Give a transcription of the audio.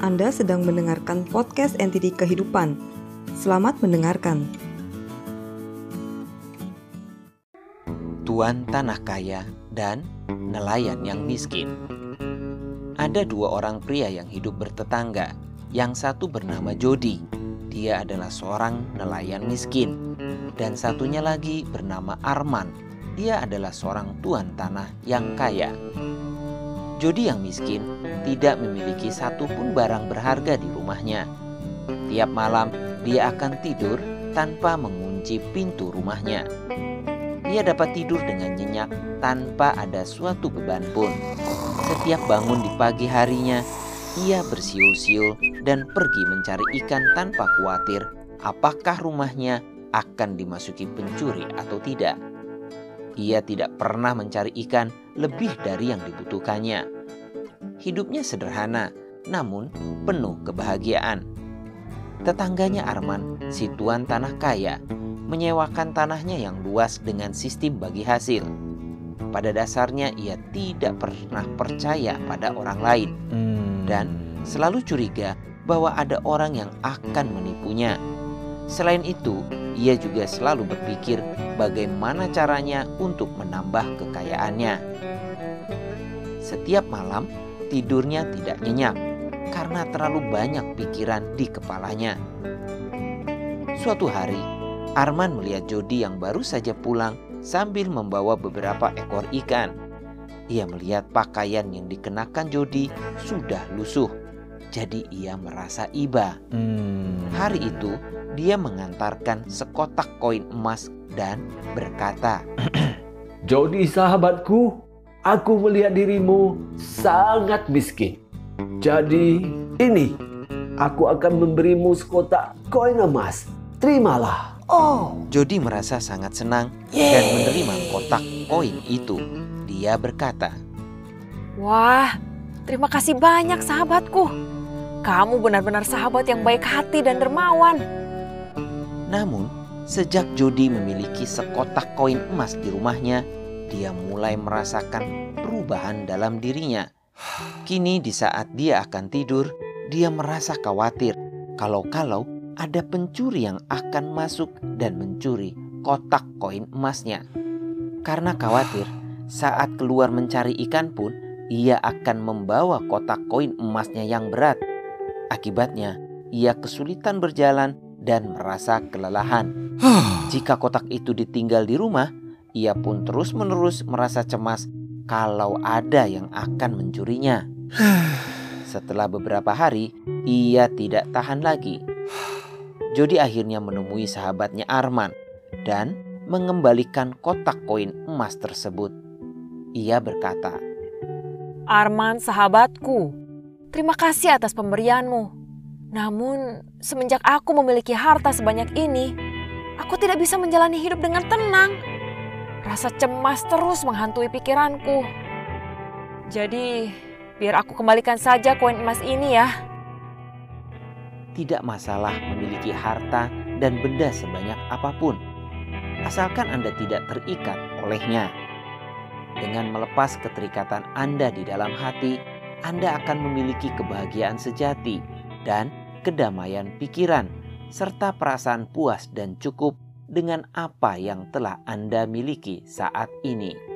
Anda sedang mendengarkan podcast NTD Kehidupan. Selamat mendengarkan. Tuan tanah kaya dan nelayan yang miskin. Ada dua orang pria yang hidup bertetangga. Yang satu bernama Jody. Dia adalah seorang nelayan miskin. Dan satunya lagi bernama Arman. Dia adalah seorang tuan tanah yang kaya. Jody yang miskin tidak memiliki satupun barang berharga di rumahnya. Tiap malam dia akan tidur tanpa mengunci pintu rumahnya. Ia dapat tidur dengan nyenyak tanpa ada suatu beban pun. Setiap bangun di pagi harinya, ia bersiul-siul dan pergi mencari ikan tanpa khawatir apakah rumahnya akan dimasuki pencuri atau tidak. Ia tidak pernah mencari ikan lebih dari yang dibutuhkannya. Hidupnya sederhana, namun penuh kebahagiaan. Tetangganya Arman, si tuan tanah kaya, menyewakan tanahnya yang luas dengan sistem bagi hasil. Pada dasarnya ia tidak pernah percaya pada orang lain dan selalu curiga bahwa ada orang yang akan menipunya. Selain itu, ia juga selalu berpikir bagaimana caranya untuk menambah kekayaannya. Setiap malam, tidurnya tidak nyenyak karena terlalu banyak pikiran di kepalanya. Suatu hari, Arman melihat Jody yang baru saja pulang sambil membawa beberapa ekor ikan. Ia melihat pakaian yang dikenakan Jody sudah lusuh, jadi ia merasa iba. Hmm. Hari itu, dia mengantarkan sekotak koin emas dan berkata, Jody sahabatku, aku melihat dirimu sangat miskin. Jadi ini, aku akan memberimu sekotak koin emas. Terimalah. Oh, Jody merasa sangat senang dan menerima kotak koin itu. Dia berkata, Wah, terima kasih banyak sahabatku. Kamu benar-benar sahabat yang baik hati dan dermawan. Namun sejak Jody memiliki sekotak koin emas di rumahnya, dia mulai merasakan perubahan dalam dirinya. Kini di saat dia akan tidur, dia merasa khawatir kalau-kalau ada pencuri yang akan masuk dan mencuri kotak koin emasnya. Karena khawatir, saat keluar mencari ikan pun, ia akan membawa kotak koin emasnya yang berat. Akibatnya, ia kesulitan berjalan dan merasa kelelahan. Jika kotak itu ditinggal di rumah, ia pun terus-menerus merasa cemas kalau ada yang akan mencurinya. Setelah beberapa hari, ia tidak tahan lagi. Jody akhirnya menemui sahabatnya Arman dan mengembalikan kotak koin emas tersebut. Ia berkata, Arman sahabatku, terima kasih atas pemberianmu. Namun, semenjak aku memiliki harta sebanyak ini, aku tidak bisa menjalani hidup dengan tenang. Rasa cemas terus menghantui pikiranku. Jadi, biar aku kembalikan saja koin emas ini ya. tidak masalah memiliki harta dan benda sebanyak apa pun, asalkan Anda tidak terikat olehnya. Dengan melepas keterikatan Anda di dalam hati, Anda akan memiliki kebahagiaan sejati dan kedamaian pikiran, serta perasaan puas dan cukup dengan apa yang telah Anda miliki saat ini.